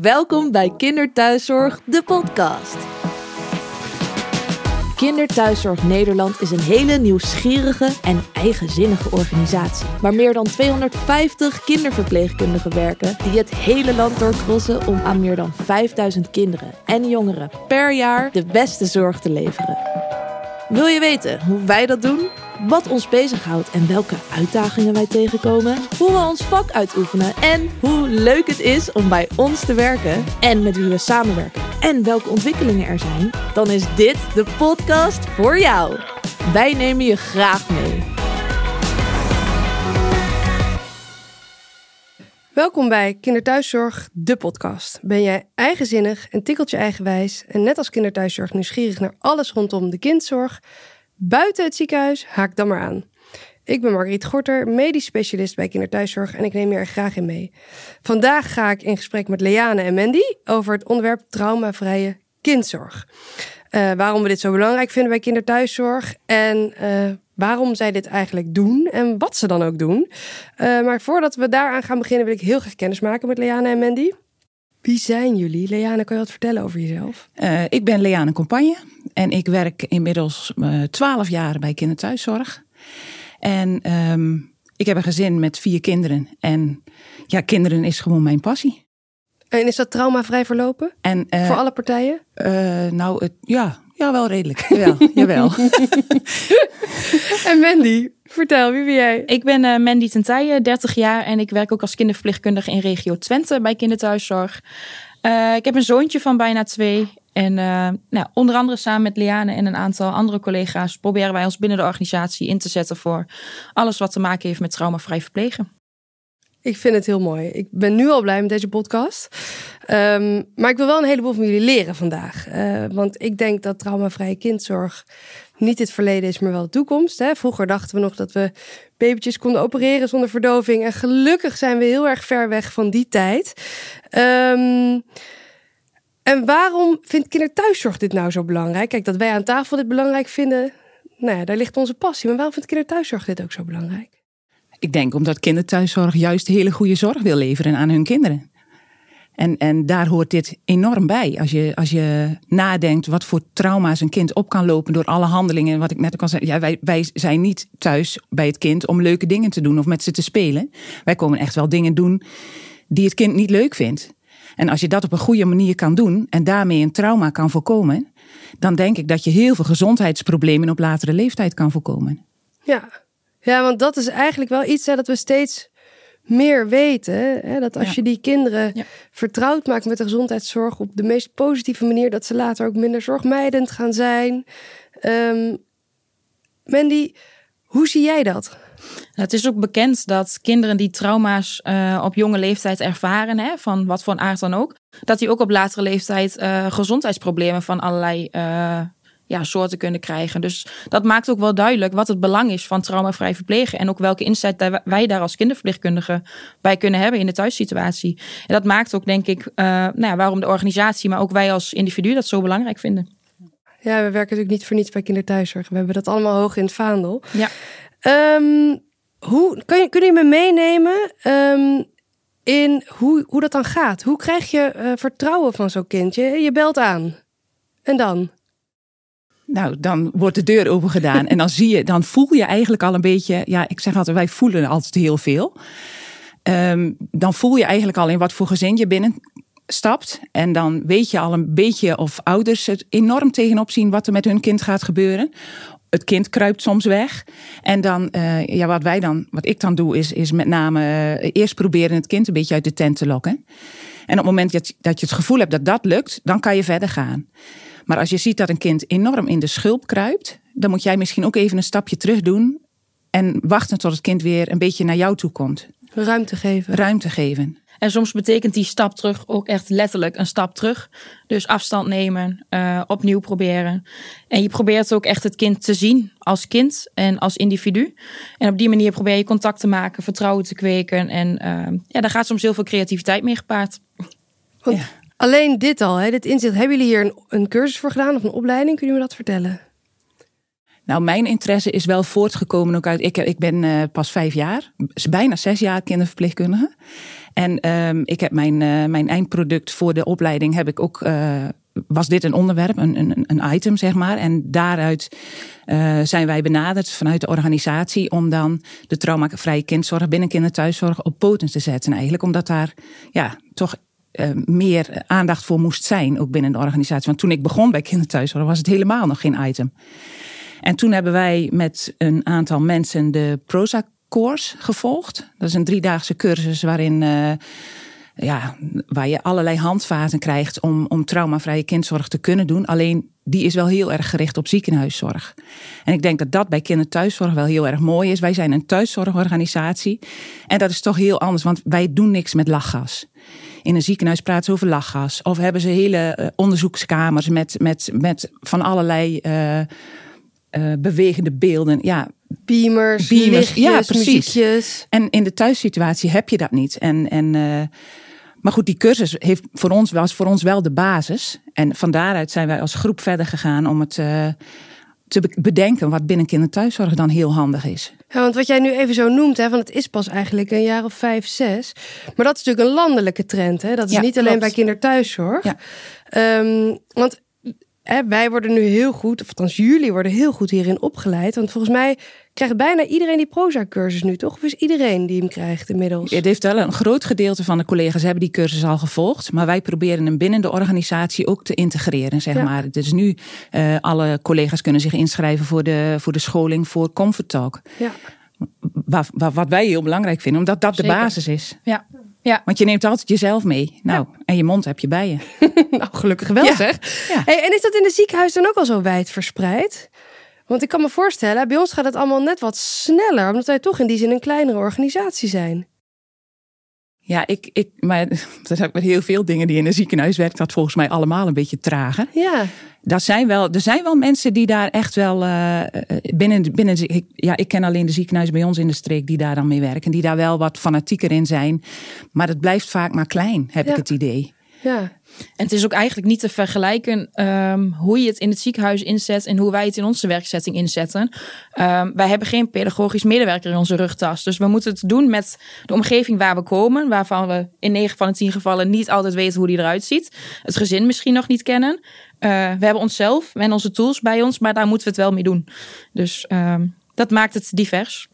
Welkom bij Kinderthuiszorg, de podcast. Kinderthuiszorg Nederland is een hele nieuwsgierige en eigenzinnige organisatie. Waar meer dan 250 kinderverpleegkundigen werken die het hele land doorkrossen om aan meer dan 5000 kinderen en jongeren per jaar de beste zorg te leveren. Wil je weten hoe wij dat doen? Wat ons bezighoudt en welke uitdagingen wij tegenkomen? Hoe we ons vak uitoefenen en hoe leuk het is om bij ons te werken en met wie we samenwerken en welke ontwikkelingen er zijn? Dan is dit de podcast voor jou. Wij nemen je graag mee. Welkom bij Kinderthuiszorg, de podcast. Ben jij eigenzinnig en tikkelt je eigenwijs en net als kinderthuiszorg nieuwsgierig naar alles rondom de kindzorg? Buiten het ziekenhuis, haak dan maar aan. Ik ben Margriet Gorter, medisch specialist bij kinderthuiszorg en ik neem je er graag in mee. Vandaag ga ik in gesprek met Leane en Mandy over het onderwerp traumavrije kindzorg. Uh, waarom we dit zo belangrijk vinden bij kinderthuiszorg en uh, waarom zij dit eigenlijk doen en wat ze dan ook doen. Uh, maar voordat we daaraan gaan beginnen wil ik heel graag kennis maken met Leane en Mandy. Wie zijn jullie? Leane, kan je wat vertellen over jezelf? Uh, ik ben Leane Compagne en ik werk inmiddels twaalf uh, jaar bij kinderthuiszorg. En um, ik heb een gezin met vier kinderen. En ja, kinderen is gewoon mijn passie. En is dat traumavrij verlopen? En, uh, Voor alle partijen? nou, het, ja, ja, wel redelijk. Jawel, jawel. en Mandy, vertel, wie ben jij? Ik ben uh, Mandy Tentijen, 30 jaar en ik werk ook als kinderverpleegkundige in regio Twente bij kinderthuiszorg. Uh, ik heb een zoontje van bijna twee. En uh, nou, onder andere samen met Liane en een aantal andere collega's proberen wij ons binnen de organisatie in te zetten voor alles wat te maken heeft met traumavrij verplegen. Ik vind het heel mooi. Ik ben nu al blij met deze podcast. Um, maar ik wil wel een heleboel van jullie leren vandaag. Uh, want ik denk dat traumavrije kindzorg niet het verleden is, maar wel de toekomst. Hè? Vroeger dachten we nog dat we babytjes konden opereren zonder verdoving. En gelukkig zijn we heel erg ver weg van die tijd. Um, en waarom vindt kinderthuiszorg dit nou zo belangrijk? Kijk, dat wij aan tafel dit belangrijk vinden, nou daar ligt onze passie. Maar waarom vindt kinderthuiszorg dit ook zo belangrijk? Ik denk omdat kinderthuiszorg juist hele goede zorg wil leveren aan hun kinderen. En, en daar hoort dit enorm bij. Als je, als je nadenkt wat voor trauma's een kind op kan lopen door alle handelingen. Wat ik net ook al zei. Ja, wij, wij zijn niet thuis bij het kind om leuke dingen te doen of met ze te spelen. Wij komen echt wel dingen doen die het kind niet leuk vindt. En als je dat op een goede manier kan doen en daarmee een trauma kan voorkomen, dan denk ik dat je heel veel gezondheidsproblemen op latere leeftijd kan voorkomen. Ja, ja want dat is eigenlijk wel iets dat we steeds meer weten. Hè? Dat als ja. je die kinderen ja. vertrouwd maakt met de gezondheidszorg op de meest positieve manier, dat ze later ook minder zorgmijdend gaan zijn. Um, Mandy, hoe zie jij dat? Het is ook bekend dat kinderen die trauma's uh, op jonge leeftijd ervaren, hè, van wat voor aard dan ook, dat die ook op latere leeftijd uh, gezondheidsproblemen van allerlei uh, ja, soorten kunnen krijgen. Dus dat maakt ook wel duidelijk wat het belang is van traumavrij verplegen. En ook welke inzet wij daar als kinderverpleegkundigen bij kunnen hebben in de thuissituatie. En dat maakt ook, denk ik, nou ja, waarom de organisatie, maar ook wij als individu dat zo belangrijk vinden. Ja, we werken natuurlijk niet voor niets bij kinderthuiszorg. We hebben dat allemaal hoog in het vaandel. Ja. Um, hoe, kan je, kun je me meenemen um, in hoe, hoe dat dan gaat? Hoe krijg je uh, vertrouwen van zo'n kindje? Je belt aan. En dan? Nou, dan wordt de deur open gedaan en dan zie je, dan voel je eigenlijk al een beetje, ja, ik zeg altijd, wij voelen altijd heel veel. Um, dan voel je eigenlijk al in wat voor gezin je binnenstapt. En dan weet je al een beetje of ouders het enorm tegenop zien wat er met hun kind gaat gebeuren het kind kruipt soms weg. En dan, uh, ja, wat wij dan, wat ik dan doe, is, is met name uh, eerst proberen het kind een beetje uit de tent te lokken. En op het moment dat, dat je het gevoel hebt dat dat lukt, dan kan je verder gaan. Maar als je ziet dat een kind enorm in de schulp kruipt, dan moet jij misschien ook even een stapje terug doen. En wachten tot het kind weer een beetje naar jou toe komt. Ruimte geven. Ruimte geven. En soms betekent die stap terug ook echt letterlijk een stap terug. Dus afstand nemen, uh, opnieuw proberen. En je probeert ook echt het kind te zien als kind en als individu. En op die manier probeer je contact te maken, vertrouwen te kweken. En uh, ja, daar gaat soms heel veel creativiteit mee gepaard. Ja. Alleen dit al, hè, dit inzicht. Hebben jullie hier een, een cursus voor gedaan of een opleiding? Kun je me dat vertellen? Nou, mijn interesse is wel voortgekomen ook uit. Ik, ik ben uh, pas vijf jaar, bijna zes jaar kinderverpleegkundige. En um, ik heb mijn, uh, mijn eindproduct voor de opleiding heb ik ook. Uh, was dit een onderwerp, een, een, een item, zeg maar. En daaruit zijn wij benaderd vanuit de organisatie om dan de traumavrije kindzorg binnen kinderthuiszorg op poten te zetten. Eigenlijk omdat daar ja, toch uh, meer aandacht voor moest zijn, ook binnen de organisatie. Want toen ik begon bij kinderthuiszorg was het helemaal nog geen item. En toen hebben wij met een aantal mensen de Prozac course gevolgd. Dat is een driedaagse cursus waarin uh, ja, waar je allerlei handvaten krijgt om, om traumavrije kindzorg te kunnen doen. Alleen die is wel heel erg gericht op ziekenhuiszorg. En ik denk dat dat bij kinderthuiszorg wel heel erg mooi is. Wij zijn een thuiszorgorganisatie. En dat is toch heel anders, want wij doen niks met lachgas in een ziekenhuis praten ze over lachgas. Of hebben ze hele uh, onderzoekskamers met, met, met van allerlei uh, uh, bewegende beelden. Ja, beamers, beamers lichtjes, ja, precies. Muziekjes. En in de thuissituatie heb je dat niet. En, en, maar goed, die cursus heeft voor ons, was voor ons wel de basis. En van daaruit zijn wij als groep verder gegaan om het te bedenken wat binnen kinderthuiszorg dan heel handig is. Ja, want wat jij nu even zo noemt, hè, want het is pas eigenlijk een jaar of vijf, zes. Maar dat is natuurlijk een landelijke trend. Hè? Dat is niet alleen bij kinderthuiszorg. Ja. Um, want hè, wij worden nu heel goed, of althans jullie worden heel goed hierin opgeleid. Want volgens mij krijgt bijna iedereen die Proza-cursus nu, toch? Of is iedereen die hem krijgt inmiddels? Het heeft wel een groot gedeelte van de collega's hebben die cursus al gevolgd. Maar wij proberen hem binnen de organisatie ook te integreren, zeg maar. Dus nu, uh, alle collega's kunnen zich inschrijven voor de, voor de scholing voor Comfort Talk. Ja. Wat, wat, wat wij heel belangrijk vinden, omdat dat de basis is. Ja. Ja. Want je neemt altijd jezelf mee. Nou, en je mond heb je bij je. nou, gelukkig wel zeg. Ja. Hey, en is dat in de ziekenhuis dan ook al zo wijd verspreid? Want ik kan me voorstellen, bij ons gaat het allemaal net wat sneller, omdat wij toch in die zin een kleinere organisatie zijn. Ja, ik, ik, maar er zijn heel veel dingen die in een ziekenhuis werkt, dat volgens mij allemaal een beetje trager. Ja. Dat zijn wel, er zijn wel mensen die daar echt wel uh, binnen, binnen ik, ja, ik ken alleen de ziekenhuizen bij ons in de streek die daar dan mee werken, die daar wel wat fanatieker in zijn. Maar het blijft vaak maar klein, heb ik het idee. Ja. En het is ook eigenlijk niet te vergelijken um, hoe je het in het ziekenhuis inzet en hoe wij het in onze werkzetting inzetten. Um, wij hebben geen pedagogisch medewerker in onze rugtas. Dus we moeten het doen met de omgeving waar we komen, waarvan we in 9 van de 10 gevallen niet altijd weten hoe die eruit ziet. Het gezin misschien nog niet kennen. Uh, we hebben onszelf en onze tools bij ons, maar daar moeten we het wel mee doen. Dus um, dat maakt het divers.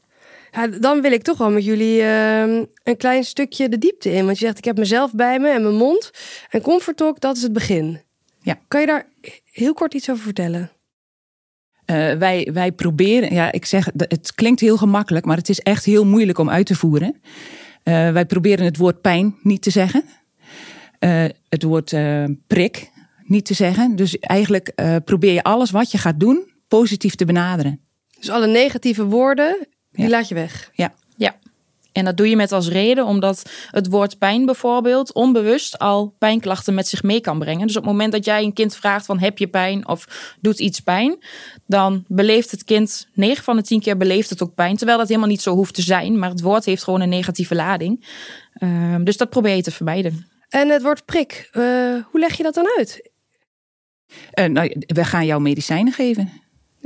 Ja, dan wil ik toch wel met jullie uh, een klein stukje de diepte in. Want je zegt, ik heb mezelf bij me en mijn mond. En Comfort Talk, dat is het begin. Ja. Kan je daar heel kort iets over vertellen? Uh, wij, wij proberen, ja, ik zeg, het klinkt heel gemakkelijk, maar het is echt heel moeilijk om uit te voeren. Uh, wij proberen het woord pijn niet te zeggen. Uh, het woord prik niet te zeggen. Dus eigenlijk probeer je alles wat je gaat doen positief te benaderen. Dus alle negatieve woorden die laat je weg. Ja. Ja. En dat doe je met als reden omdat het woord pijn bijvoorbeeld onbewust al pijnklachten met zich mee kan brengen. Dus op het moment dat jij een kind vraagt van heb je pijn of doet iets pijn, dan beleeft het kind 9 van de 10 keer beleeft het ook pijn. Terwijl dat helemaal niet zo hoeft te zijn, maar het woord heeft gewoon een negatieve lading. Uh, dus dat probeer je te vermijden. En het woord prik, uh, hoe leg je dat dan uit? Uh, nou, we gaan jou medicijnen geven.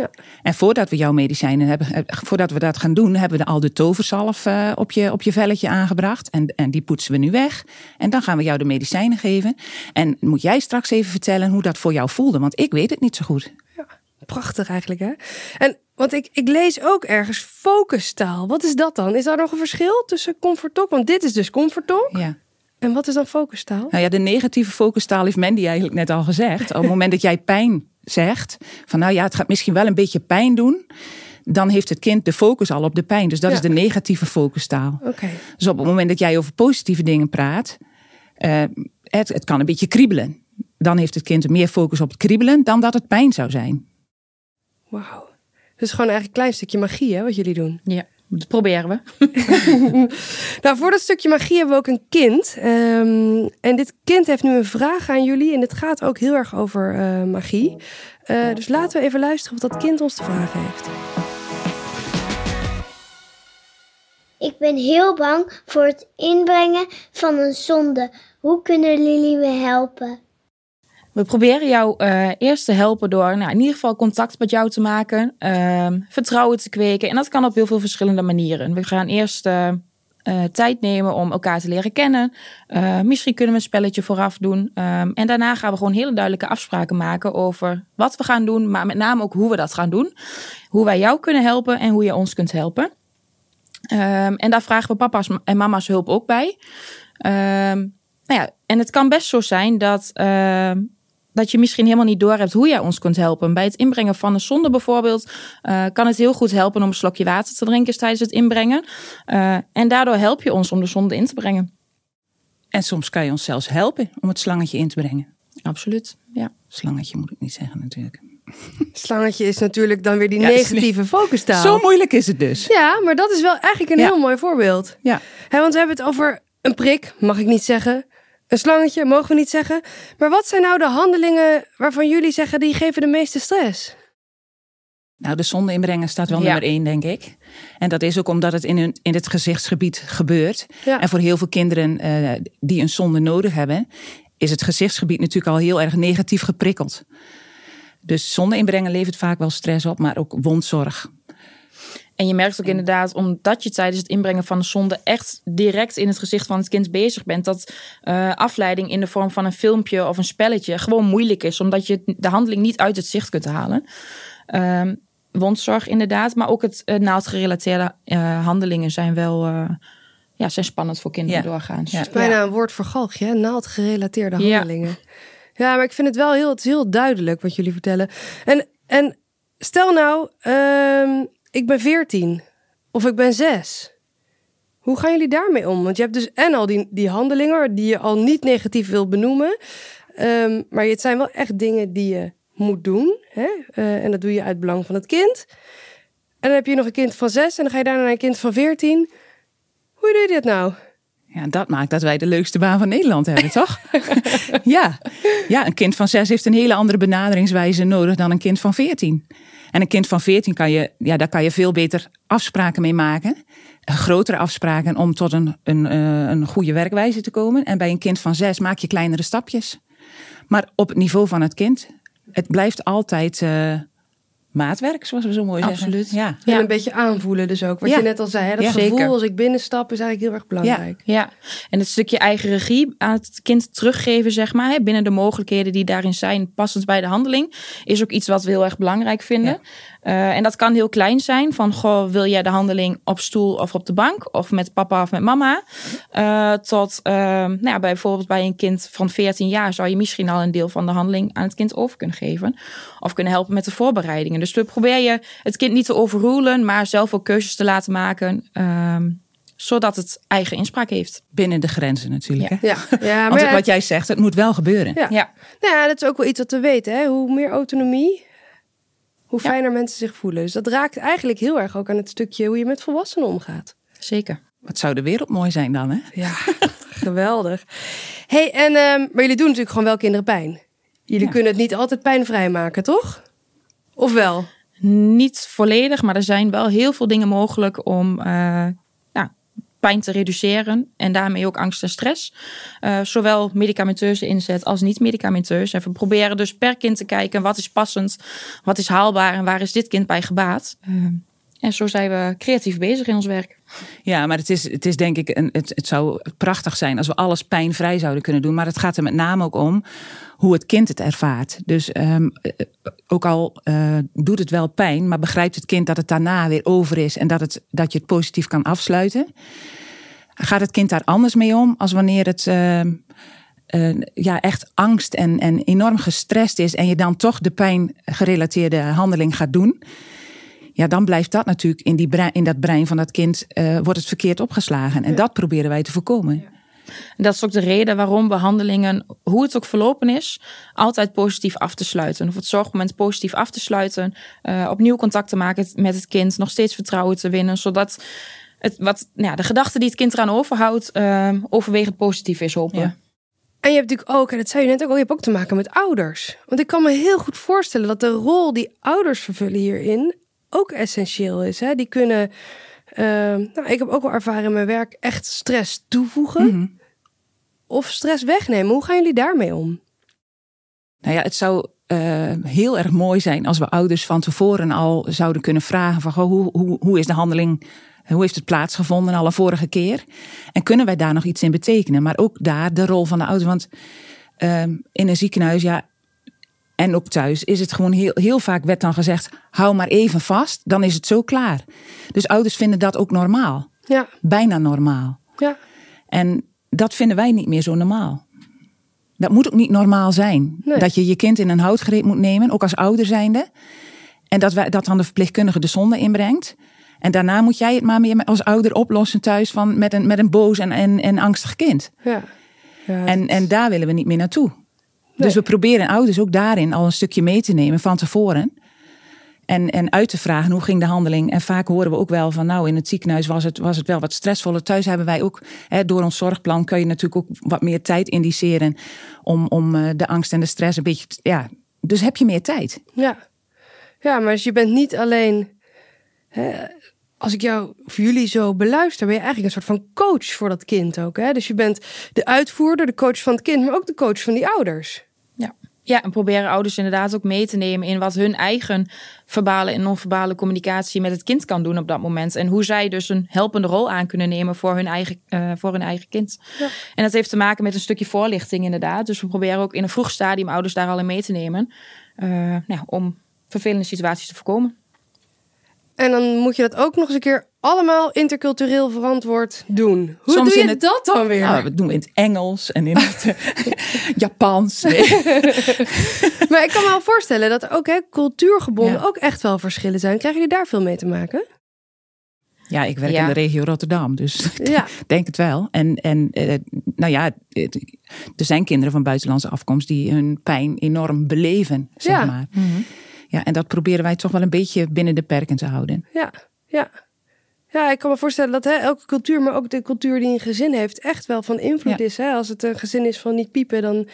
Ja. En voordat we jouw medicijnen hebben, eh, voordat we dat gaan doen, hebben we al de toverzalf uh, op, je, op je velletje aangebracht. En, en die poetsen we nu weg. En dan gaan we jou de medicijnen geven. En moet jij straks even vertellen hoe dat voor jou voelde, want ik weet het niet zo goed. Ja, prachtig eigenlijk hè. En want ik, ik lees ook ergens focustaal. Wat is dat dan? Is daar nog een verschil tussen comfortok? Want dit is dus comfortok. Ja. En wat is dan focustaal? Nou ja, de negatieve focustaal heeft Mandy eigenlijk net al gezegd. Op het moment dat jij pijn zegt, van nou ja, het gaat misschien wel een beetje pijn doen, dan heeft het kind de focus al op de pijn. Dus dat is de negatieve focustaal. Okay. Dus op het moment dat jij over positieve dingen praat, uh, het, het kan een beetje kriebelen. Dan heeft het kind meer focus op het kriebelen dan dat het pijn zou zijn. Wauw. Dus gewoon eigenlijk een klein stukje magie, hè, wat jullie doen. Ja. Dat proberen we. nou, voor dat stukje magie hebben we ook een kind. Um, en dit kind heeft nu een vraag aan jullie. En het gaat ook heel erg over uh, magie. Uh, dus laten we even luisteren wat dat kind ons te vragen heeft. Ik ben heel bang voor het inbrengen van een zonde. Hoe kunnen jullie me helpen? We proberen jou uh, eerst te helpen door nou, in ieder geval contact met jou te maken, uh, vertrouwen te kweken. En dat kan op heel veel verschillende manieren. We gaan eerst uh, tijd nemen om elkaar te leren kennen. misschien kunnen we een spelletje vooraf doen. Um, en daarna gaan we gewoon hele duidelijke afspraken maken over wat we gaan doen, maar met name ook hoe we dat gaan doen. Hoe wij jou kunnen helpen en hoe je ons kunt helpen. Um, en daar vragen we papa's en mama's hulp ook bij. Nou ja, en het kan best zo zijn dat, dat je misschien helemaal niet doorhebt hoe jij ons kunt helpen. Bij het inbrengen van een zonde bijvoorbeeld uh, kan het heel goed helpen om een slokje water te drinken tijdens het inbrengen. Uh, en daardoor help je ons om de zonde in te brengen. En soms kan je ons zelfs helpen om het slangetje in te brengen. Absoluut, ja. Slangetje moet ik niet zeggen natuurlijk. Slangetje is natuurlijk dan weer die ja, negatieve focustaal. Zo moeilijk is het dus. Ja, maar dat is wel eigenlijk een ja. heel mooi voorbeeld. Ja. He, want we hebben het over een prik, mag ik niet zeggen. Een slangetje, mogen we niet zeggen. Maar wat zijn nou de handelingen waarvan jullie zeggen die geven de meeste stress? Nou, de zonde inbrengen staat wel ja. nummer één, denk ik. En dat is ook omdat het in, hun, in het gezichtsgebied gebeurt. Ja. En voor heel veel kinderen uh, die een zonde nodig hebben, is het gezichtsgebied natuurlijk al heel erg negatief geprikkeld. Dus zonde inbrengen levert vaak wel stress op, maar ook wondzorg. En je merkt ook inderdaad, omdat je tijdens het inbrengen van de zonde echt direct in het gezicht van het kind bezig bent, dat uh, afleiding in de vorm van een filmpje of een spelletje gewoon moeilijk is, omdat je de handeling niet uit het zicht kunt halen. Uh, wondzorg inderdaad, maar ook het uh, naaldgerelateerde uh, handelingen zijn wel ja, zijn spannend voor kinderen ja. doorgaans. Ja. Het is bijna een woord voor galgje, hè? naaldgerelateerde handelingen. Ja. ja, maar ik vind het wel heel, het is heel duidelijk wat jullie vertellen. En, en stel nou, uh, ik ben 14 of ik ben 6. Hoe gaan jullie daarmee om? Want je hebt dus en al die, die handelingen die je al niet negatief wil benoemen. Um, maar het zijn wel echt dingen die je moet doen. Hè? Uh, en dat doe je uit belang van het kind. En dan heb je nog een kind van 6 en dan ga je daarna naar een kind van 14. Hoe doe je dit nou? Ja, dat maakt dat wij de leukste baan van Nederland hebben, toch? ja. ja, een kind van 6 heeft een hele andere benaderingswijze nodig dan een kind van 14. En een kind van 14 kan je, ja, daar kan je veel beter afspraken mee maken. Grotere afspraken om tot een, een, een goede werkwijze te komen. En bij een kind van 6 maak je kleinere stapjes. Maar op het niveau van het kind. Het blijft altijd uh, maatwerk, zoals we zo mooi Absoluut. zeggen. Ja. En een beetje aanvoelen dus ook. Wat ja. je net al zei, hè? dat ja, gevoel zeker. als ik binnenstap is eigenlijk heel erg belangrijk. Ja, ja. en het stukje eigen regie aan het kind teruggeven, zeg maar, hè, binnen de mogelijkheden die daarin zijn, passend bij de handeling, is ook iets wat we heel erg belangrijk vinden. Uh, en dat kan heel klein zijn, van goh, wil jij de handeling op stoel of op de bank, of met papa of met mama, uh, tot, uh, nou ja, bij, bijvoorbeeld bij een kind van 14 jaar zou je misschien al een deel van de handeling aan het kind over kunnen geven, of kunnen helpen met de voorbereidingen. Dus we proberen je het kind niet te overroelen, maar zelf ook keuzes te laten maken. ehm, zodat het eigen inspraak heeft. Binnen de grenzen natuurlijk. Ja. Hè? Ja, ja maar Want wat jij zegt, het moet wel gebeuren. Ja. Ja, Nou ja, dat is ook wel iets wat we weten. Hè? Hoe meer autonomie, hoe Ja. fijner mensen zich voelen. Dus dat raakt eigenlijk heel erg ook aan het stukje hoe je met volwassenen omgaat. zeker. Wat zou de wereld mooi zijn dan, hè? Ja, geweldig. hey, en, ehm, maar jullie doen natuurlijk gewoon wel kinderen pijn. Jullie Ja. kunnen het niet altijd pijnvrij maken, toch? Of wel? Niet volledig, maar er zijn wel heel veel dingen mogelijk om eh, pijn te reduceren. En daarmee ook angst en stress. Eh, zowel medicamenteuze inzet als niet-medicamenteus. En we proberen dus per kind te kijken wat is passend, wat is haalbaar en waar is dit kind bij gebaat. Eh, en zo zijn we creatief bezig in ons werk. Ja, maar het is, het is denk ik, een, het, het zou prachtig zijn als we alles pijnvrij zouden kunnen doen. Maar het gaat er met name ook om hoe het kind het ervaart. Dus um, ook al uh, doet het wel pijn, maar begrijpt het kind dat het daarna weer over is en dat, het, dat je het positief kan afsluiten. Gaat het kind daar anders mee om als wanneer het uh, uh, ja, echt angst en, en enorm gestrest is en je dan toch de pijngerelateerde handeling gaat doen? Ja, dan blijft dat natuurlijk in, die brein, in dat brein van dat kind, uh, wordt het verkeerd opgeslagen. En ja. dat proberen wij te voorkomen. Ja. En dat is ook de reden waarom we handelingen, hoe het ook verlopen is, altijd positief af te sluiten. Of het zorgmoment positief af te sluiten, uh, opnieuw contact te maken met het kind, nog steeds vertrouwen te winnen, zodat het, wat, nou ja, de gedachte die het kind eraan overhoudt, uh, overwegend positief is, hopen. Ja. En je hebt natuurlijk ook, en dat zei je net ook, je hebt ook te maken met ouders. Want ik kan me heel goed voorstellen dat de rol die ouders vervullen hierin ook essentieel is. Hè? Die kunnen, uh, nou, ik heb ook wel ervaren in mijn werk, echt stress toevoegen. Mm -hmm. Of stress wegnemen. Hoe gaan jullie daarmee om? Nou ja, het zou uh, heel erg mooi zijn als we ouders van tevoren al zouden kunnen vragen van hoe, hoe, hoe is de handeling, hoe heeft het plaatsgevonden alle vorige keer? En kunnen wij daar nog iets in betekenen? Maar ook daar de rol van de ouders. Want uh, in een ziekenhuis, ja, en ook thuis is het gewoon heel, heel vaak werd dan gezegd: hou maar even vast, dan is het zo klaar. Dus ouders vinden dat ook normaal. Ja. Bijna normaal. Ja. En dat vinden wij niet meer zo normaal. Dat moet ook niet normaal zijn. Nee. Dat je je kind in een houtgreep moet nemen, ook als ouder zijnde. En dat, wij, dat dan de verpleegkundige de zonde inbrengt. En daarna moet jij het maar meer als ouder oplossen thuis van, met, een, met een boos en, en, en angstig kind. Ja. ja En, en daar willen we niet meer naartoe. Dus we proberen ouders ook daarin al een stukje mee te nemen van tevoren. En, en uit te vragen hoe ging de handeling. En vaak horen we ook wel van nou in het ziekenhuis was het, was het wel wat stressvoller. Thuis hebben wij ook, hè, door ons zorgplan kun je natuurlijk ook wat meer tijd indiceren. Om, om eh, de angst en de stress een beetje, ja, dus heb je meer tijd. Ja, ja maar je bent niet alleen, hè, als ik jou of jullie zo beluister, ben je eigenlijk een soort van coach voor dat kind ook. Hè? Dus je bent de uitvoerder, de coach van het kind, maar ook de coach van die ouders. Ja. En proberen ouders inderdaad ook mee te nemen in wat hun eigen verbale en non-verbale communicatie met het kind kan doen op dat moment. En hoe zij dus een helpende rol aan kunnen nemen voor hun eigen, uh, voor hun eigen kind. Ja. En dat heeft te maken met een stukje voorlichting inderdaad. Dus we proberen ook in een vroeg stadium ouders daar al in mee te nemen. Uh, nou, om vervelende situaties te voorkomen. En dan moet je dat ook nog eens een keer allemaal intercultureel verantwoord doen. Hoe Soms doe je in het, dat dan weer? Nou, we doen we in het Engels en in het Japans. Nee. maar ik kan me wel voorstellen dat er ook hè, cultuurgebonden Ja. ook echt wel verschillen zijn. Krijgen jullie daar veel mee te maken? Ja, ik werk Ja. in de regio Rotterdam, dus Ja, ik denk het wel. En, en eh, nou ja, er zijn kinderen van buitenlandse afkomst die hun pijn enorm beleven, zeg Ja. maar. Ja, en dat proberen wij toch wel een beetje binnen de perken te houden. ja, ja. Ja, ik kan me voorstellen dat hè, elke cultuur, maar ook de cultuur die een gezin heeft, echt wel van invloed Ja. is. Hè? Als het een gezin is van niet piepen, dan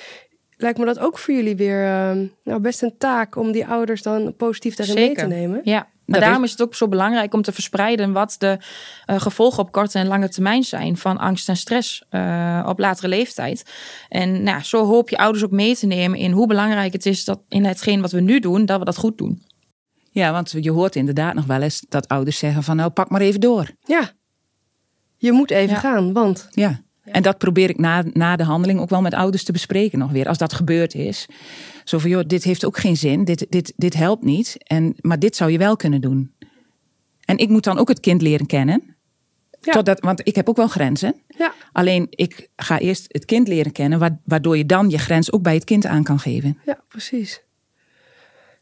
lijkt me dat ook voor jullie weer eh, nou, best een taak om die ouders dan positief daarin mee te nemen. Ja, maar daarom is het ook zo belangrijk om te verspreiden wat de eh, gevolgen op korte en lange termijn zijn van angst en stress eh, op latere leeftijd. En nou, zo hoop je ouders ook mee te nemen in hoe belangrijk het is dat in hetgeen wat we nu doen, dat we dat goed doen. Ja, want je hoort inderdaad nog wel eens dat ouders zeggen van nou pak maar even door. Ja, je moet even Ja. gaan, want Ja. En dat probeer ik na, na de handeling ook wel met ouders te bespreken nog weer. Als dat gebeurd is. Zo van, joh, dit heeft ook geen zin. Dit, dit, dit helpt niet. En, maar dit zou je wel kunnen doen. En ik moet dan ook het kind leren kennen. Ja. Totdat, want ik heb ook wel grenzen. ja, Alleen ik ga eerst het kind leren kennen. wa- Waardoor je dan je grens ook bij het kind aan kan geven. Ja, precies.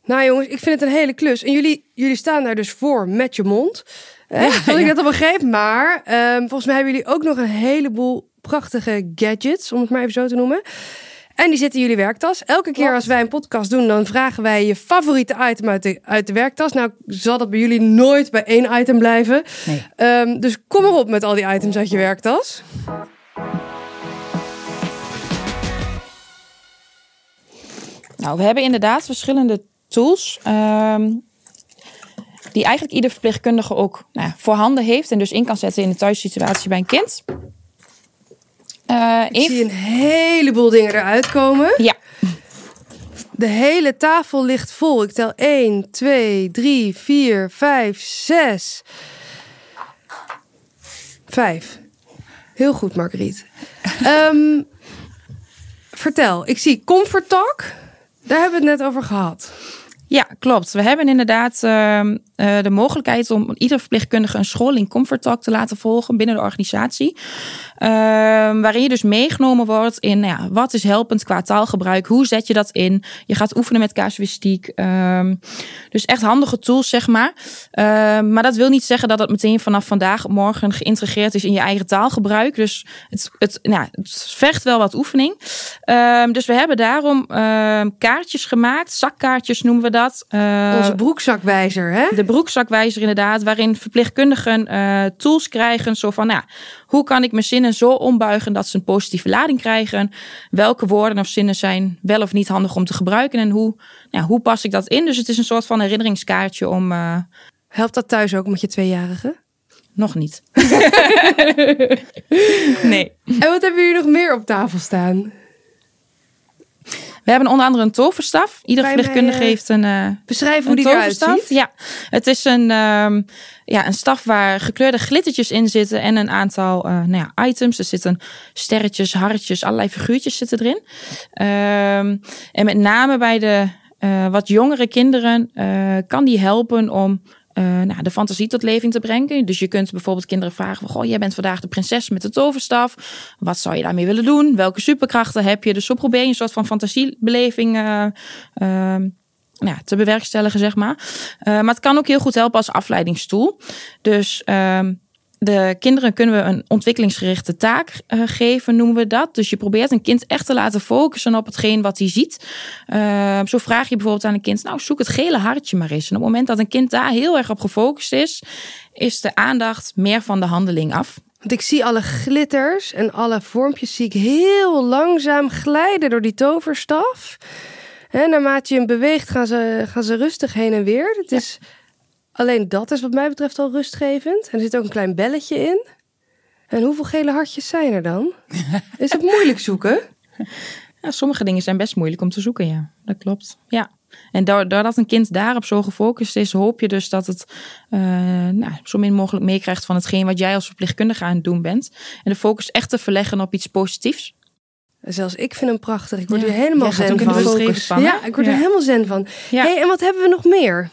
Nou jongens, ik vind het een hele klus. En jullie, jullie staan daar dus voor met je mond. Hè? Ja, Zoals ik ja. net al begreep. Maar ehm, volgens mij hebben jullie ook nog een heleboel prachtige gadgets, om het maar even zo te noemen. En die zitten in jullie werktas. Elke keer als wij een podcast doen, dan vragen wij je favoriete item uit de, uit de werktas. Nou, zal dat bij jullie nooit bij één item blijven. Nee. Ehm, dus kom maar op met al die items uit je werktas. Nou, we hebben inderdaad verschillende tools. ehm, die eigenlijk ieder verpleegkundige ook nou, voorhanden heeft en dus in kan zetten in de thuissituatie bij een kind. Eh, Ik zie een heleboel dingen eruit komen. Ja, De hele tafel ligt vol. Ik tel 1, 2, 3, 4, 5, 6. 5. Heel goed, Marguerite. Ehm, vertel, ik zie Comfort Talk. Daar hebben we het net over gehad. Ja, klopt. We hebben inderdaad ehm, eh, de mogelijkheid om ieder verpleegkundige een scholing Comfort Talk te laten volgen binnen de organisatie. Ehm, waarin je dus meegenomen wordt in nou ja, wat is helpend qua taalgebruik, hoe zet je dat in. Je gaat oefenen met casuïstiek. Ehm, dus echt handige tools, zeg maar. Ehm, maar dat wil niet zeggen dat het meteen vanaf vandaag op morgen geïntegreerd is in je eigen taalgebruik. Dus het, het, nou, het vergt wel wat oefening. Dus we hebben daarom kaartjes gemaakt, zakkaartjes noemen we dat. Eh, Onze broekzakwijzer, hè? De broekzakwijzer inderdaad, waarin verpleegkundigen eh, tools krijgen. Zo van, nou, hoe kan ik mijn zinnen zo ombuigen dat ze een positieve lading krijgen? Welke woorden of zinnen zijn wel of niet handig om te gebruiken? En hoe, nou, hoe pas ik dat in? Dus het is een soort van herinneringskaartje om... eh, Helpt dat thuis ook met je tweejarige? nog niet. nee. En wat hebben jullie nog meer op tafel staan? We hebben onder andere een toverstaf. Ieder Kan je verpleegkundige mij, eh, heeft een, Beschrijf hoe die eruit toverstaf. ziet. Ja, het is een, ehm, ja, een staf waar gekleurde glittertjes in zitten en een aantal eh, nou ja, items. Er zitten sterretjes, hartjes, allerlei figuurtjes zitten erin. Ehm, en met name bij de wat jongere kinderen kan die helpen om eh, nou, de fantasie tot leving te brengen. Dus je kunt bijvoorbeeld kinderen vragen: Goh, jij bent vandaag de prinses met de toverstaf. Wat zou je daarmee willen doen? Welke superkrachten heb je? Dus zo probeer je een soort van fantasiebeleving ehm, nou ja, te bewerkstelligen, zeg maar. Eh, maar het kan ook heel goed helpen als afleidingstoel. Dus ehm, de kinderen kunnen we een ontwikkelingsgerichte taak eh, geven, noemen we dat. Dus je probeert een kind echt te laten focussen op hetgeen wat hij ziet. Uh, zo vraag je bijvoorbeeld aan een kind, nou zoek het gele hartje maar eens. En op het moment dat een kind daar heel erg op gefocust is, is de aandacht meer van de handeling af. Want ik zie alle glitters en alle vormpjes zie ik heel langzaam glijden door die toverstaf. En naarmate je hem beweegt gaan ze, gaan ze rustig heen en weer. Het is... Alleen dat is wat mij betreft al rustgevend. En er zit ook een klein belletje in. En hoeveel gele hartjes zijn er dan? Is het moeilijk zoeken? Ja, sommige dingen zijn best moeilijk om te zoeken, ja. Dat klopt. Ja. En doordat een kind daarop zo gefocust is, hoop je dus dat het uh, nou, zo min mogelijk meekrijgt van hetgeen wat jij als verpleegkundige aan het doen bent. En de focus echt te verleggen op iets positiefs. Zelfs ik vind hem prachtig. Ik word ja, er helemaal zen van. Ja, ik word ja. er helemaal zen van. Ja. Hey, en wat hebben we nog meer?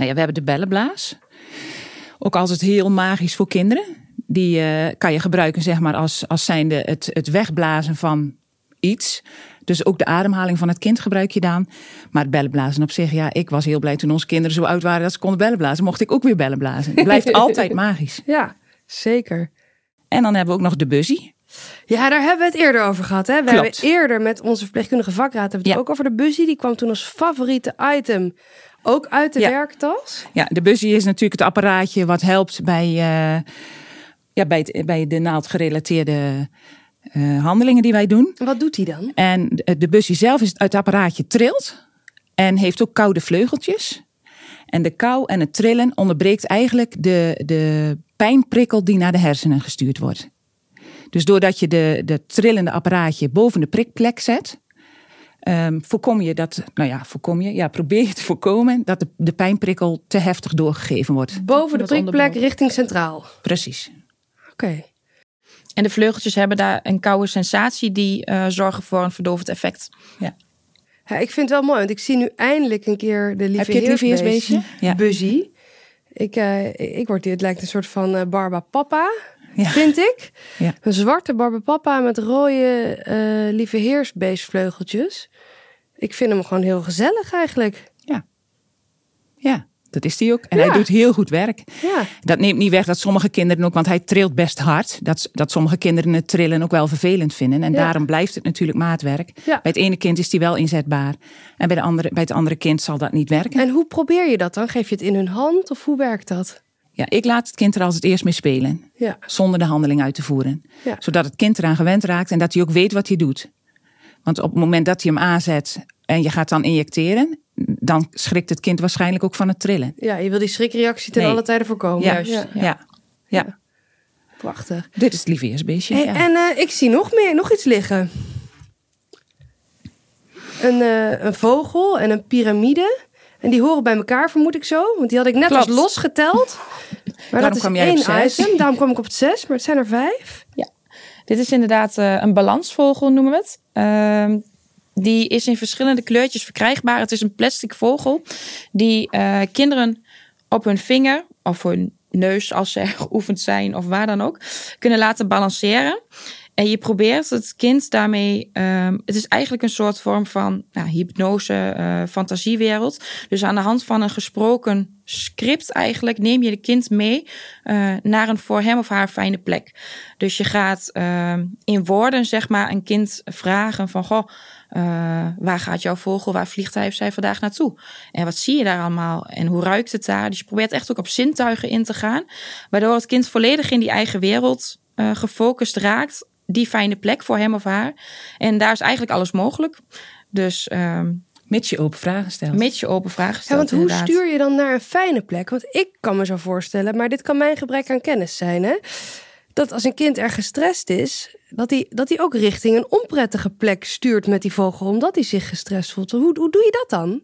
Nou ja, we hebben de bellenblaas. Ook als het heel magisch voor kinderen. Die uh, kan je gebruiken zeg maar als, als zijnde het, het wegblazen van iets. Dus ook de ademhaling van het kind gebruik je dan. Maar het bellenblazen op zich, ja, ik was heel blij toen onze kinderen zo oud waren dat ze konden bellenblazen. Mocht ik ook weer bellenblazen. Het blijft altijd magisch. Ja, zeker. En dan hebben we ook nog de buzzy. Ja, daar hebben we het eerder over gehad. Hè? We Klopt. hebben eerder met onze verpleegkundige vakraad hebben we het ja. ook over de buzzy. Die kwam toen als favoriete item ook uit de ja. werktas. Ja, de buzzy is natuurlijk het apparaatje wat helpt bij, uh, ja, bij, het, bij de naaldgerelateerde uh, handelingen die wij doen. En wat doet hij dan? En de, de buzzy zelf is het apparaatje trilt en heeft ook koude vleugeltjes. En de kou en het trillen onderbreekt eigenlijk de, de pijnprikkel die naar de hersenen gestuurd wordt. Dus doordat je de, de trillende apparaatje boven de prikplek zet, um, voorkom je dat, nou ja, voorkom je, ja, probeer je te voorkomen dat de, de pijnprikkel te heftig doorgegeven wordt. Boven de prikplek richting centraal. Precies. Oké. Okay. En de vleugeltjes hebben daar een koude sensatie die uh, zorgen voor een verdovend effect. Ja. ja. ik vind het wel mooi, want ik zie nu eindelijk een keer de lieve heersbeestje, ja. Buzzy. Ik, uh, ik word hier, het lijkt een soort van uh, Barba Papa ja. vind ik. Ja. Een zwarte barbapapa met rode uh, lieve heersbeestvleugeltjes. Ik vind hem gewoon heel gezellig eigenlijk. Ja, ja dat is hij ook. En ja. hij doet heel goed werk. Ja. Dat neemt niet weg dat sommige kinderen ook, want hij trilt best hard. Dat, dat sommige kinderen het trillen ook wel vervelend vinden. En Ja. daarom blijft het natuurlijk maatwerk. Ja. Bij het ene kind is die wel inzetbaar. En bij, de andere, bij het andere kind zal dat niet werken. En hoe probeer je dat dan? Geef je het in hun hand of hoe werkt dat? Ja, ik laat het kind er als het eerst mee spelen. Ja. Zonder de handeling uit te voeren. Ja. Zodat het kind eraan gewend raakt en dat hij ook weet wat hij doet. Want op het moment dat hij hem aanzet en je gaat dan injecteren, dan schrikt het kind waarschijnlijk ook van het trillen. Ja, je wil die schrikreactie ten Nee. alle tijden voorkomen. Juist. Ja. Ja. Ja. Prachtig. Dit is het lieveheersbeestje. Hey, ja. En eh, ik zie nog meer, nog iets liggen. Een, eh, een vogel en een piramide. En die horen bij elkaar, vermoed ik zo. Want die had ik net Klopt. als losgeteld. Maar dat is kwam jij één op zes. item. Daarom kwam ik op het zes, maar het zijn er vijf. Dit is inderdaad eh, een balansvogel, noemen we het. Ehm, die is in verschillende kleurtjes verkrijgbaar. Het is een plastic vogel die eh, kinderen op hun vinger of hun neus, als ze geoefend zijn of waar dan ook, kunnen laten balanceren. En je probeert het kind daarmee. ehm, het is eigenlijk een soort vorm van nou, hypnose, eh, fantasiewereld. Dus aan de hand van een gesproken script, eigenlijk, neem je de kind mee eh, naar een voor hem of haar fijne plek. Dus je gaat ehm, in woorden, zeg maar, een kind vragen van goh. eh, waar gaat jouw vogel, waar vliegt hij of zij vandaag naartoe? En wat zie je daar allemaal? En hoe ruikt het daar? Dus je probeert echt ook op zintuigen in te gaan. Waardoor het kind volledig in die eigen wereld gefocust raakt. Die fijne plek voor hem of haar. En daar is eigenlijk alles mogelijk. Dus ehm Mits je open vragen stelt. mits je open vragen Ja, stelt. want hoe inderdaad. stuur je dan naar een fijne plek? Want ik kan me zo voorstellen, maar dit kan mijn gebrek aan kennis zijn, hè? dat als een kind erg gestrest is, dat hij, dat hij ook richting een onprettige plek stuurt met die vogel, omdat hij zich gestrest voelt. Hoe, hoe doe je dat dan?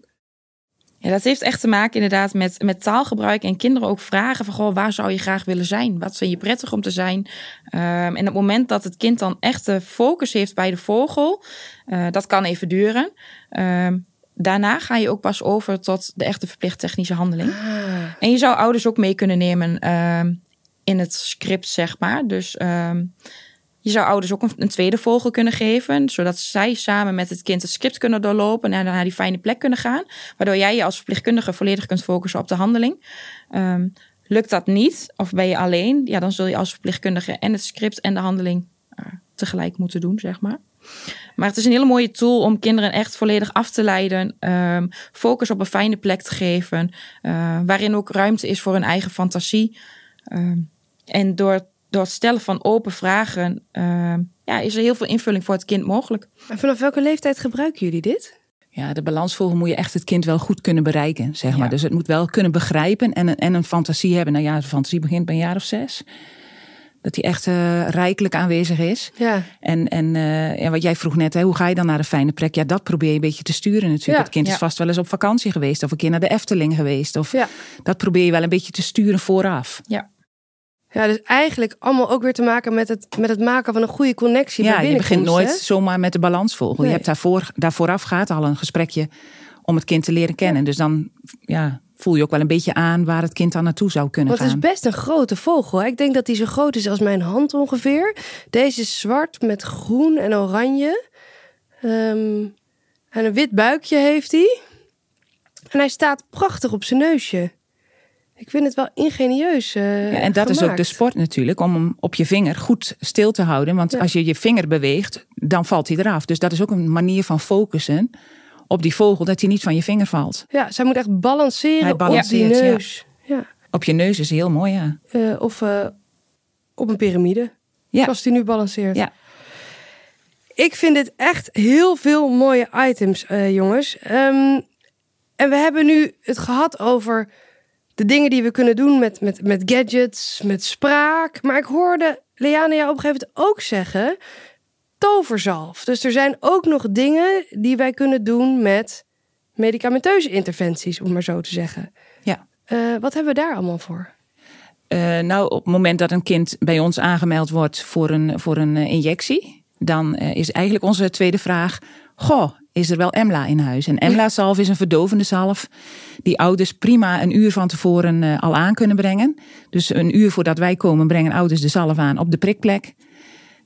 Ja, dat heeft echt te maken inderdaad met, met taalgebruik en kinderen ook vragen van goh, waar zou je graag willen zijn? Wat vind je prettig om te zijn? Um, en op het moment dat het kind dan echt de focus heeft bij de vogel, uh, dat kan even duren. Um, daarna ga je ook pas over tot de echte verplicht technische handeling. Ah. En je zou ouders ook mee kunnen nemen um, in het script, zeg maar. Dus je zou ouders ook een, tweede vogel kunnen geven, zodat zij samen met het kind het script kunnen doorlopen en naar die fijne plek kunnen gaan. Waardoor jij je als verpleegkundige volledig kunt focussen op de handeling. Um, lukt dat niet, of ben je alleen, ja, dan zul je als verpleegkundige en het script en de handeling uh, tegelijk moeten doen, zeg maar. Maar het is een hele mooie tool om kinderen echt volledig af te leiden. Um, focus op een fijne plek te geven. Uh, waarin ook ruimte is voor hun eigen fantasie. Um, en door door het stellen van open vragen uh, ja, is er heel veel invulling voor het kind mogelijk. En vanaf welke leeftijd gebruiken jullie dit? Ja, de balansvogel moet je echt het kind wel goed kunnen bereiken, zeg maar. Dus het moet wel kunnen begrijpen en, en een fantasie hebben. Nou ja, de fantasie begint bij een jaar of zes. Dat die echt uh, rijkelijk aanwezig is. Ja. En, en, uh, en wat jij vroeg net, hè, hoe ga je dan naar een fijne plek? Ja, dat probeer je een beetje te sturen natuurlijk. Het kind is vast wel eens op vakantie geweest. Of een keer naar de Efteling geweest. Of dat probeer je wel een beetje te sturen vooraf. Ja. Ja, dus eigenlijk allemaal ook weer te maken met het, met het maken van een goede connectie. Ja, je begint nooit zomaar met de balansvogel. Nee. Je hebt daarvoor, daarvooraf gaat al een gesprekje om het kind te leren kennen. Dus dan ja, voel je ook wel een beetje aan waar het kind dan naartoe zou kunnen Want gaan. het is best een grote vogel. Ik denk dat hij zo groot is als mijn hand ongeveer. Deze is zwart met groen en oranje. Um, en een wit buikje heeft hij. En hij staat prachtig op zijn neusje. Ik vind het wel ingenieus. Uh, ja, en dat gemaakt. is ook de sport natuurlijk, om hem op je vinger goed stil te houden. Want ja. als je je vinger beweegt, dan valt hij eraf. Dus dat is ook een manier van focussen op die vogel, dat hij niet van je vinger valt. Ja, zij moet echt balanceren op die neus. Ja. ja. Op je neus is heel mooi, ja. Uh, of uh, op een piramide, ja. zoals die nu balanceert. Ja. Ik vind dit echt heel veel mooie items, jongens. Um, en we hebben nu het gehad over de dingen die we kunnen doen met, met, met gadgets, met spraak. Maar ik hoorde Leana jou op een gegeven moment ook zeggen: toverzalf. Dus er zijn ook nog dingen die wij kunnen doen met medicamenteuze interventies, om maar zo te zeggen. Ja. Uh, wat hebben we daar allemaal voor? Uh, nou, op het moment dat een kind bij ons aangemeld wordt voor een, voor een uh, injectie, dan is eigenlijk onze tweede vraag: Goh, is er wel Emla in huis. En Emla-zalf is een verdovende zalf die ouders prima een uur van tevoren uh, al aan kunnen brengen. Dus een uur voordat wij komen brengen ouders de zalf aan op de prikplek.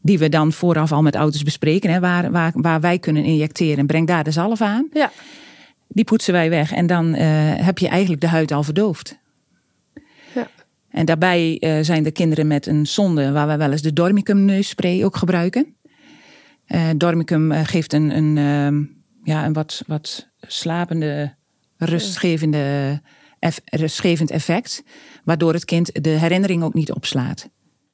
Die we dan vooraf al met ouders bespreken, hè, waar, waar, waar wij kunnen injecteren. Breng daar de zalf aan. Ja. Die poetsen wij weg en dan uh, heb je eigenlijk de huid al verdoofd. Ja. En daarbij uh, zijn de kinderen met een zonde waar wij wel eens de dormicum neusspray ook gebruiken. Dormicum geeft een, een uh, ja, een wat, wat slapende, rustgevende, eff, rustgevend effect. Waardoor het kind de herinnering ook niet opslaat.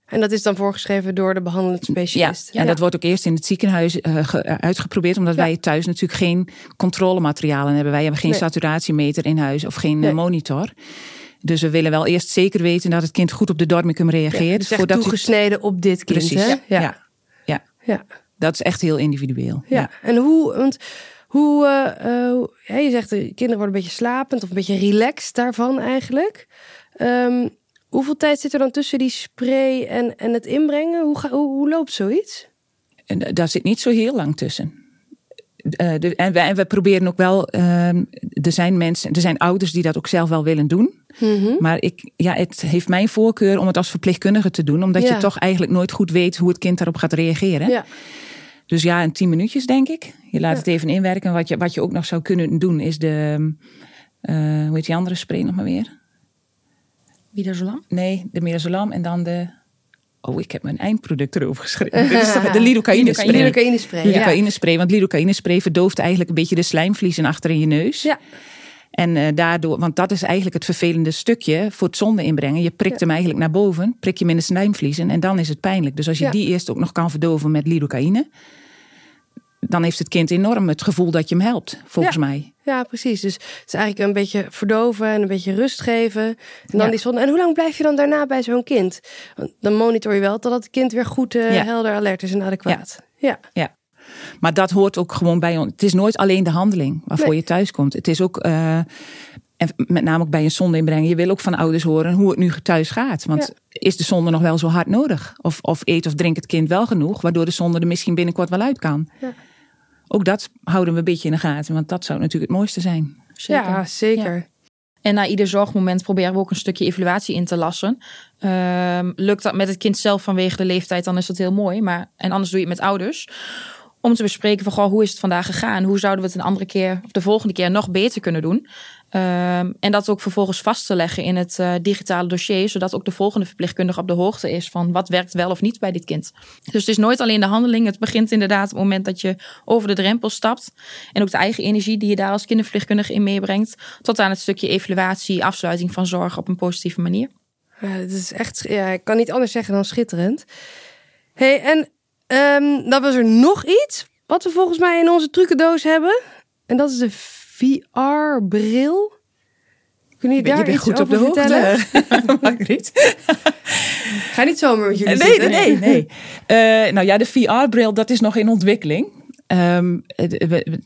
En dat is dan voorgeschreven door de behandelend specialist. Ja, ja. en dat wordt ook eerst in het ziekenhuis uh, uitgeprobeerd. Omdat ja. wij thuis natuurlijk geen controlematerialen hebben. Wij hebben geen nee. saturatiemeter in huis of geen nee. monitor. Dus we willen wel eerst zeker weten dat het kind goed op de dormicum reageert. Dus voordat toegesneden u... op dit kind. Precies, hè? Ja. Ja. ja. ja. Dat is echt heel individueel. Ja, en hoe... Want hoe, uh, uh, je zegt de kinderen worden een beetje slapend of een beetje relaxed daarvan eigenlijk. Um, hoeveel tijd zit er dan tussen die spray en, en het inbrengen? Hoe, ga, hoe, hoe loopt zoiets? En daar zit niet zo heel lang tussen. Uh, de, en, we, en we proberen ook wel. er zijn mensen, er zijn ouders die dat ook zelf wel willen doen. Mm -hmm. Maar ik, ja, het heeft mijn voorkeur om het als verpleegkundige te doen, omdat ja. je toch eigenlijk nooit goed weet hoe het kind daarop gaat reageren. Ja. Dus ja, in tien minuutjes denk ik. Je laat ja. het even inwerken. Wat je, wat je ook nog zou kunnen doen is de, uh, hoe heet die andere spray nog maar weer? Midazolam? Nee, de midazolam en dan de, oh ik heb mijn eindproduct erover geschreven. De lidocaïne spray. Lidocaïne spray, lidocaïne spray, want lidocaïne spray verdooft eigenlijk een beetje de slijmvliezen achter in je neus. Ja. En uh, daardoor, want dat is eigenlijk het vervelende stukje voor het zonde inbrengen. Je prikt ja. hem eigenlijk naar boven, prik je hem in de slijmvliezen en dan is het pijnlijk. Dus als je ja. die eerst ook nog kan verdoven met lidocaïne, dan heeft het kind enorm het gevoel dat je hem helpt, volgens Ja. mij. Ja, precies. Dus het is eigenlijk een beetje verdoven en een beetje rust geven. En dan Ja. die zonde. En hoe lang blijf je dan daarna bij zo'n kind? Want Dan monitor je wel totdat het kind weer goed, eh, Ja. helder, alert is en adequaat. Ja. Maar dat hoort ook gewoon bij ons. Het is nooit alleen de handeling waarvoor Nee. je thuis komt. Het is ook, eh, en met name ook bij een zonde inbrengen. Je wil ook van ouders horen hoe het nu thuis gaat. Want Ja. is de zonde nog wel zo hard nodig? Of, of eet of drinkt het kind wel genoeg, waardoor de zonde er misschien binnenkort wel uit kan? Ja. Ook dat houden we een beetje in de gaten, want dat zou natuurlijk het mooiste zijn. Zeker. ja, zeker. En na ieder zorgmoment proberen we ook een stukje evaluatie in te lassen. Ehm, lukt dat met het kind zelf vanwege de leeftijd, dan is dat heel mooi. Maar, en anders doe je het met ouders. Om te bespreken van, hoe is het vandaag gegaan? Hoe zouden we het een andere keer, of de volgende keer, nog beter kunnen doen? Ehm, en dat ook vervolgens vast te leggen in het eh, digitale dossier. Zodat ook de volgende verpleegkundige op de hoogte is van wat werkt wel of niet bij dit kind. Dus het is nooit alleen de handeling. Het begint inderdaad op het moment dat je over de drempel stapt. En ook de eigen energie die je daar als kinderverpleegkundige in meebrengt. Tot aan het stukje evaluatie, afsluiting van zorg op een positieve manier. Ja, het is echt, ja, ik kan niet anders zeggen dan schitterend. hey, en ehm, dan was er nog iets wat we volgens mij in onze trucendoos hebben. En dat is de VR-bril. Jullie je daar iets goed op de hoogte, vertellen? Margriet. Ga niet zomaar met jullie Nee, zitten. nee, nee. nee. Eh, nou ja, de VR-bril, dat is nog in ontwikkeling. Ehm,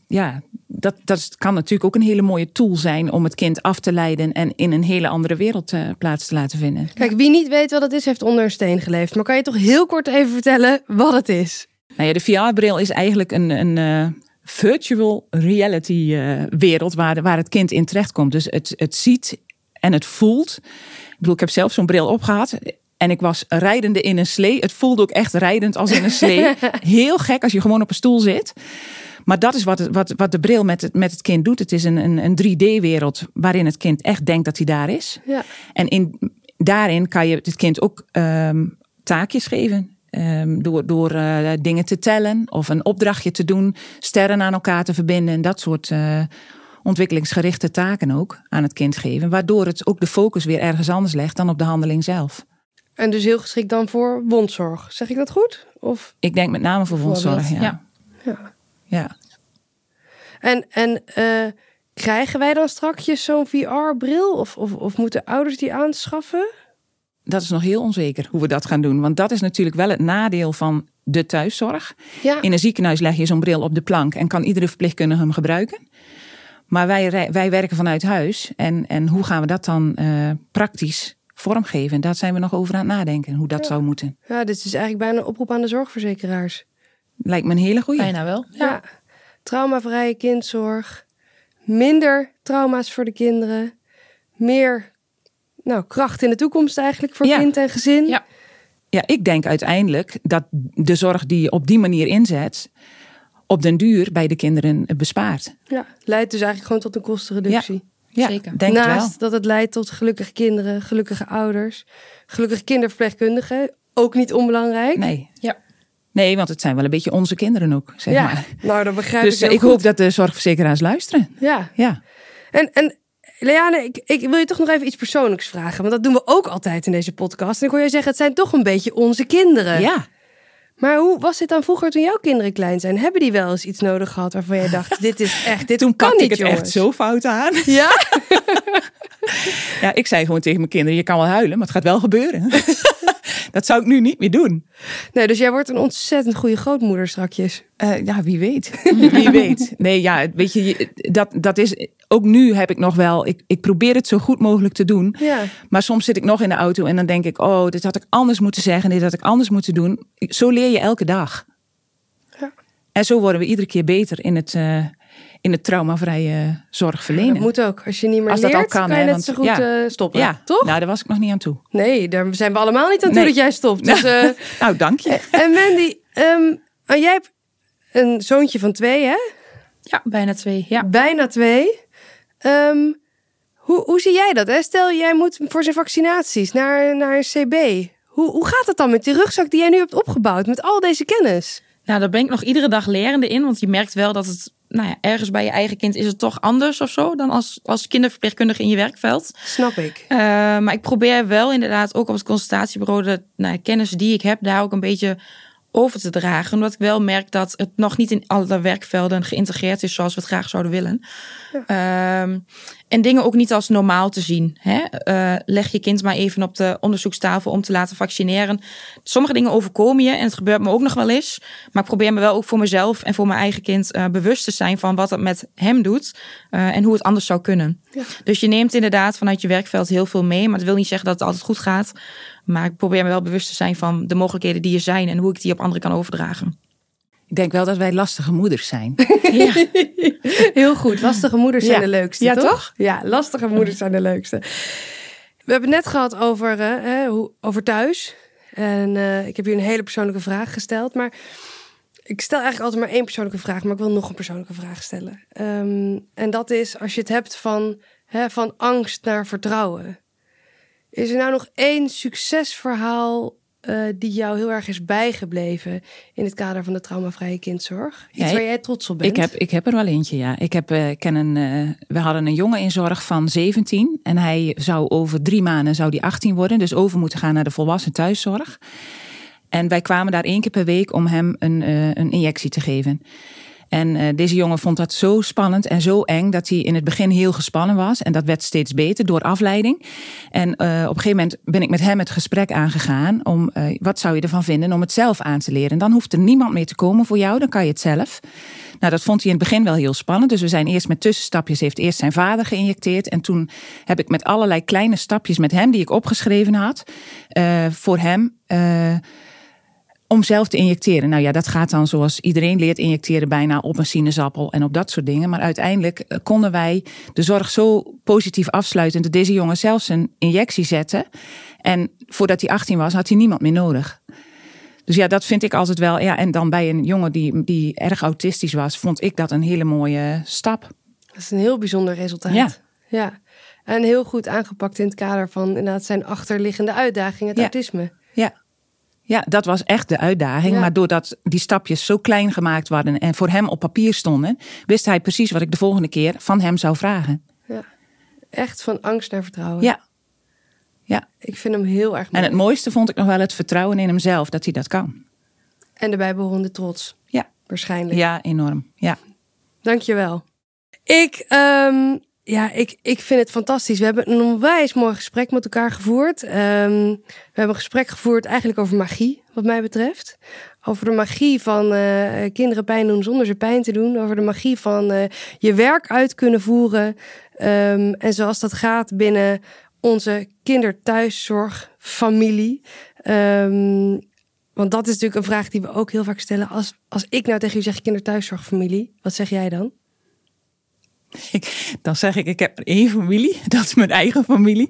ja, dat, dat kan natuurlijk ook een hele mooie tool zijn om het kind af te leiden en in een hele andere wereld eh, plaats te laten vinden. Kijk, wie niet weet wat het is, heeft onder een steen geleefd. Maar kan je toch heel kort even vertellen wat het is? Nou ja, de VR-bril is eigenlijk een, een eh, virtual reality eh, wereld waar, de- waar het kind in terechtkomt. Dus het, het ziet en het voelt. Ik bedoel, ik heb zelf zo'n bril opgehad. En ik was rijdende in een slee. Het voelde ook echt rijdend als in een slee. Heel gek als je gewoon op een stoel zit. Maar dat is wat, het, wat, wat de bril met het, met het kind doet. Het is een, een, een 3D-wereld waarin het kind echt denkt dat hij daar is. Ja. En in, daarin kan je het kind ook ehm, taakjes geven. Ehm, door door eh, dingen te tellen of een opdrachtje te doen, sterren aan elkaar te verbinden en dat soort eh, ontwikkelingsgerichte taken ook aan het kind geven. Waardoor het ook de focus weer ergens anders legt dan op de handeling zelf. En dus heel geschikt dan voor wondzorg. Zeg ik dat goed? Of, Ik denk met name voor vondzorg. Ja. ja. Ja. Ja. En, en eh, krijgen wij dan strakjes zo'n VR-bril? Of, of, of moeten ouders die aanschaffen? Dat is nog heel onzeker hoe we dat gaan doen. Want dat is natuurlijk wel het nadeel van de thuiszorg. Ja. In een ziekenhuis leg je zo'n bril op de plank en kan iedere verpleegkundige hem gebruiken. Maar wij, wij werken vanuit huis. En, en hoe gaan we dat dan eh, praktisch vormgeven? Daar zijn we nog over aan het nadenken, hoe dat zou moeten. ja, dit is eigenlijk bijna een oproep aan de zorgverzekeraars. Lijkt me een hele goeie. Bijna wel. Ja. Traumavrije kindzorg. Minder trauma's voor de kinderen. Meer nou, kracht in de toekomst eigenlijk voor Ja. kind en gezin. Ja. Ja, ik denk uiteindelijk dat de zorg die je op die manier inzet, op den duur bij de kinderen bespaart. Ja, Leidt dus eigenlijk gewoon tot een kostenreductie. Ja, Zeker. denk het wel. Naast dat het leidt tot gelukkige kinderen, gelukkige ouders, gelukkige kinderverpleegkundigen. Ook niet onbelangrijk. Nee. Ja. Nee, want het zijn wel een beetje onze kinderen ook, zeg ja, maar. nou dat begrijp Dus ik heel ik goed. hoop dat de zorgverzekeraars luisteren. Ja, Ja. en, en Leane, ik, ik wil je toch nog even iets persoonlijks vragen. Want dat doen we ook altijd in deze podcast. En ik hoor je zeggen, het zijn toch een beetje onze kinderen. Ja. Maar hoe was dit dan vroeger toen jouw kinderen klein zijn? Hebben die wel eens iets nodig gehad waarvan jij dacht, dit is echt, dit Toen kan pakte niet, ik het jongens. echt zo fout aan. Ja? Ja, ik zei gewoon tegen mijn kinderen, je kan wel huilen, maar het gaat wel gebeuren. dat zou ik nu niet meer doen. Nee, dus jij wordt een ontzettend goede grootmoeder strakjes. Eh, ja, wie weet. wie weet. Nee, ja, weet je, dat, dat is... Ook nu heb ik nog wel... Ik, ik probeer het zo goed mogelijk te doen. Ja. Maar soms zit ik nog in de auto en dan denk ik... Oh, dit had ik anders moeten zeggen. Dit had ik anders moeten doen. Zo leer je elke dag. Ja. En zo worden we iedere keer beter in het, eh, in het traumavrije zorg verlenen. Dat moet ook. Als je niet meer Als dat leert, al kan, kan je hè, net want- zo goed ja. eh, stoppen. ja, Toch? Nou, daar was ik nog niet aan toe. Nee, daar zijn we allemaal niet aan toe Nee. dat jij stopt. Dus, eh, Nou, dank je. en Mandy, ehm, oh, jij hebt een zoontje van twee, hè? Ja, bijna twee. Ja. Bijna twee. Ehm, hoe, hoe zie jij dat? Hè? Stel, jij moet voor zijn vaccinaties naar, naar een CB. Hoe, hoe gaat het dan met die rugzak die jij nu hebt opgebouwd met al deze kennis? Nou, daar ben ik nog iedere dag lerende in. Want je merkt wel dat het, nou ja, ergens bij je eigen kind is het toch anders of zo dan als, als kinderverpleegkundige in je werkveld. Snap ik. Uh, maar ik probeer wel inderdaad ook op het consultatiebureau de nou, kennis die ik heb daar ook een beetje over te dragen. Omdat ik wel merk dat het nog niet in alle werkvelden geïntegreerd is zoals we het graag zouden willen. Ehm, en dingen ook niet als normaal te zien. Hè? Eh, leg je kind maar even op de onderzoekstafel om te laten vaccineren. Sommige dingen overkomen je en het gebeurt me ook nog wel eens. Maar ik probeer me wel ook voor mezelf en voor mijn eigen kind uh, bewust te zijn van wat het met hem doet uh, en hoe het anders zou kunnen. Ja. Dus je neemt inderdaad vanuit je werkveld heel veel mee. Maar dat wil niet zeggen dat het altijd goed gaat. Maar ik probeer me wel bewust te zijn van de mogelijkheden die er zijn en hoe ik die op anderen kan overdragen. Ik denk wel dat wij lastige moeders zijn. ja. Heel goed. Lastige moeders zijn Ja. de leukste, Ja, toch? toch? Ja, lastige moeders zijn de leukste. We hebben het net gehad over, eh, hè, hoe, over thuis. En eh, ik heb je een hele persoonlijke vraag gesteld. Maar ik stel eigenlijk altijd maar één persoonlijke vraag. Maar ik wil nog een persoonlijke vraag stellen. Ehm, en dat is als je het hebt van, hè, van angst naar vertrouwen. Is er nou nog één succesverhaal eh, die jou heel erg is bijgebleven in het kader van de traumavrije kindzorg? Iets Ja, waar jij trots op bent? Ik heb, ik heb er wel eentje, ja. Ik heb, ik ken een, eh, we hadden een jongen in zorg van 17 en hij zou over drie maanden zou die 18 worden, dus over moeten gaan naar de volwassen thuiszorg. En wij kwamen daar één keer per week om hem een, een injectie te geven. En eh, deze jongen vond dat zo spannend en zo eng dat hij in het begin heel gespannen was. En dat werd steeds beter door afleiding. En eh, op een gegeven moment ben ik met hem het gesprek aangegaan om eh, wat zou je ervan vinden om het zelf aan te leren. En dan hoeft er niemand meer te komen voor jou, dan kan je het zelf. Nou, dat vond hij in het begin wel heel spannend. Dus we zijn eerst met tussenstapjes, heeft eerst zijn vader geïnjecteerd. En toen heb ik met allerlei kleine stapjes met hem, die ik opgeschreven had, voor hem. Om zelf te injecteren. Nou ja, dat gaat dan zoals iedereen leert injecteren bijna op een sinaasappel en op dat soort dingen. Maar uiteindelijk eh, konden wij de zorg zo positief afsluiten dat deze jongen zelfs een injectie zette. En voordat hij 18 was, had hij niemand meer nodig. Dus ja, dat vind ik altijd wel. Ja, en dan bij een jongen die, die erg autistisch was, vond ik dat een hele mooie stap. Dat is een heel bijzonder resultaat. Ja. ja. En heel goed aangepakt in het kader van inderdaad zijn achterliggende uitdaging, het Ja. autisme. Ja. Ja, dat was echt de uitdaging. Ja. Maar doordat die stapjes zo klein gemaakt waren en voor hem op papier stonden, wist hij precies wat ik de volgende keer van hem zou vragen. Echt van angst naar vertrouwen. Ja. Ja. Ik vind hem heel erg En mooi. het mooiste vond ik nog wel het vertrouwen in hemzelf dat hij dat kan. En de bijbehorende trots. Ja. Waarschijnlijk. Ja, enorm. Ja. Dankjewel. Ik, ehm, ja, ik, ik vind het fantastisch. We hebben een onwijs mooi gesprek met elkaar gevoerd. Ehm, we hebben een gesprek gevoerd eigenlijk over magie, wat mij betreft. Over de magie van eh, kinderen pijn doen zonder ze pijn te doen. Over de magie van eh, je werk uit kunnen voeren. Ehm, en zoals dat gaat binnen onze kinderthuiszorgfamilie. Ehm, want dat is natuurlijk een vraag die we ook heel vaak stellen. Als, als ik nou tegen u zeg kinderthuiszorgfamilie, wat zeg jij dan? Ik, dan zeg ik, ik heb één familie. Dat is mijn eigen familie.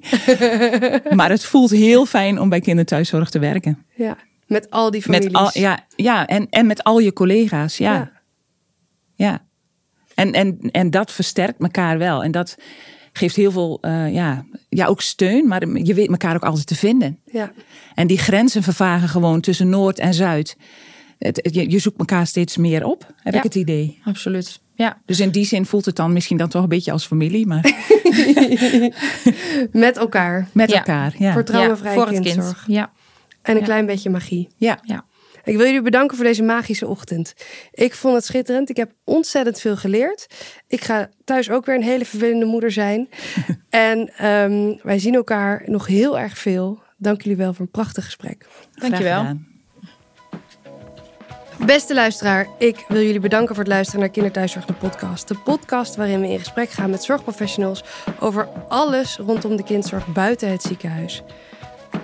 maar het voelt heel fijn om bij kinderthuiszorg te werken. Ja, met al die families. Met al, ja, ja en, en met al je collega's. Ja. Ja. ja. En, en, en dat versterkt elkaar wel. En dat geeft heel veel, eh, ja, ja, ook steun. Maar je weet elkaar ook altijd te vinden. Ja. En die grenzen vervagen gewoon tussen Noord en Zuid. Het, het- je, je zoekt elkaar steeds meer op, heb Ja. ik het idee. Absoluut. Ja. Dus in die zin voelt het dan misschien dan toch een beetje als familie, maar Met elkaar. met Ja. elkaar. Ja. Voor traumavrije voor het kind. kindzorg. Ja. En een Ja. klein beetje magie. Ja. Ja. Ik wil jullie bedanken voor deze magische ochtend. Ik vond het schitterend. Ik heb ontzettend veel geleerd. Ik ga thuis ook weer een hele vervelende moeder zijn. en ehm, wij zien elkaar nog heel erg veel. Dank jullie wel voor een prachtig gesprek. Dankjewel. Graag gedaan. Beste luisteraar, ik wil jullie bedanken voor het luisteren naar Kinderthuiszorg de podcast. De podcast waarin we in gesprek gaan met zorgprofessionals over alles rondom de kindzorg buiten het ziekenhuis.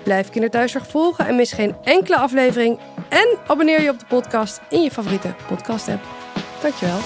Blijf Kinderthuiszorg volgen en mis geen enkele aflevering. En abonneer je op de podcast in je favoriete podcast app. Dankjewel.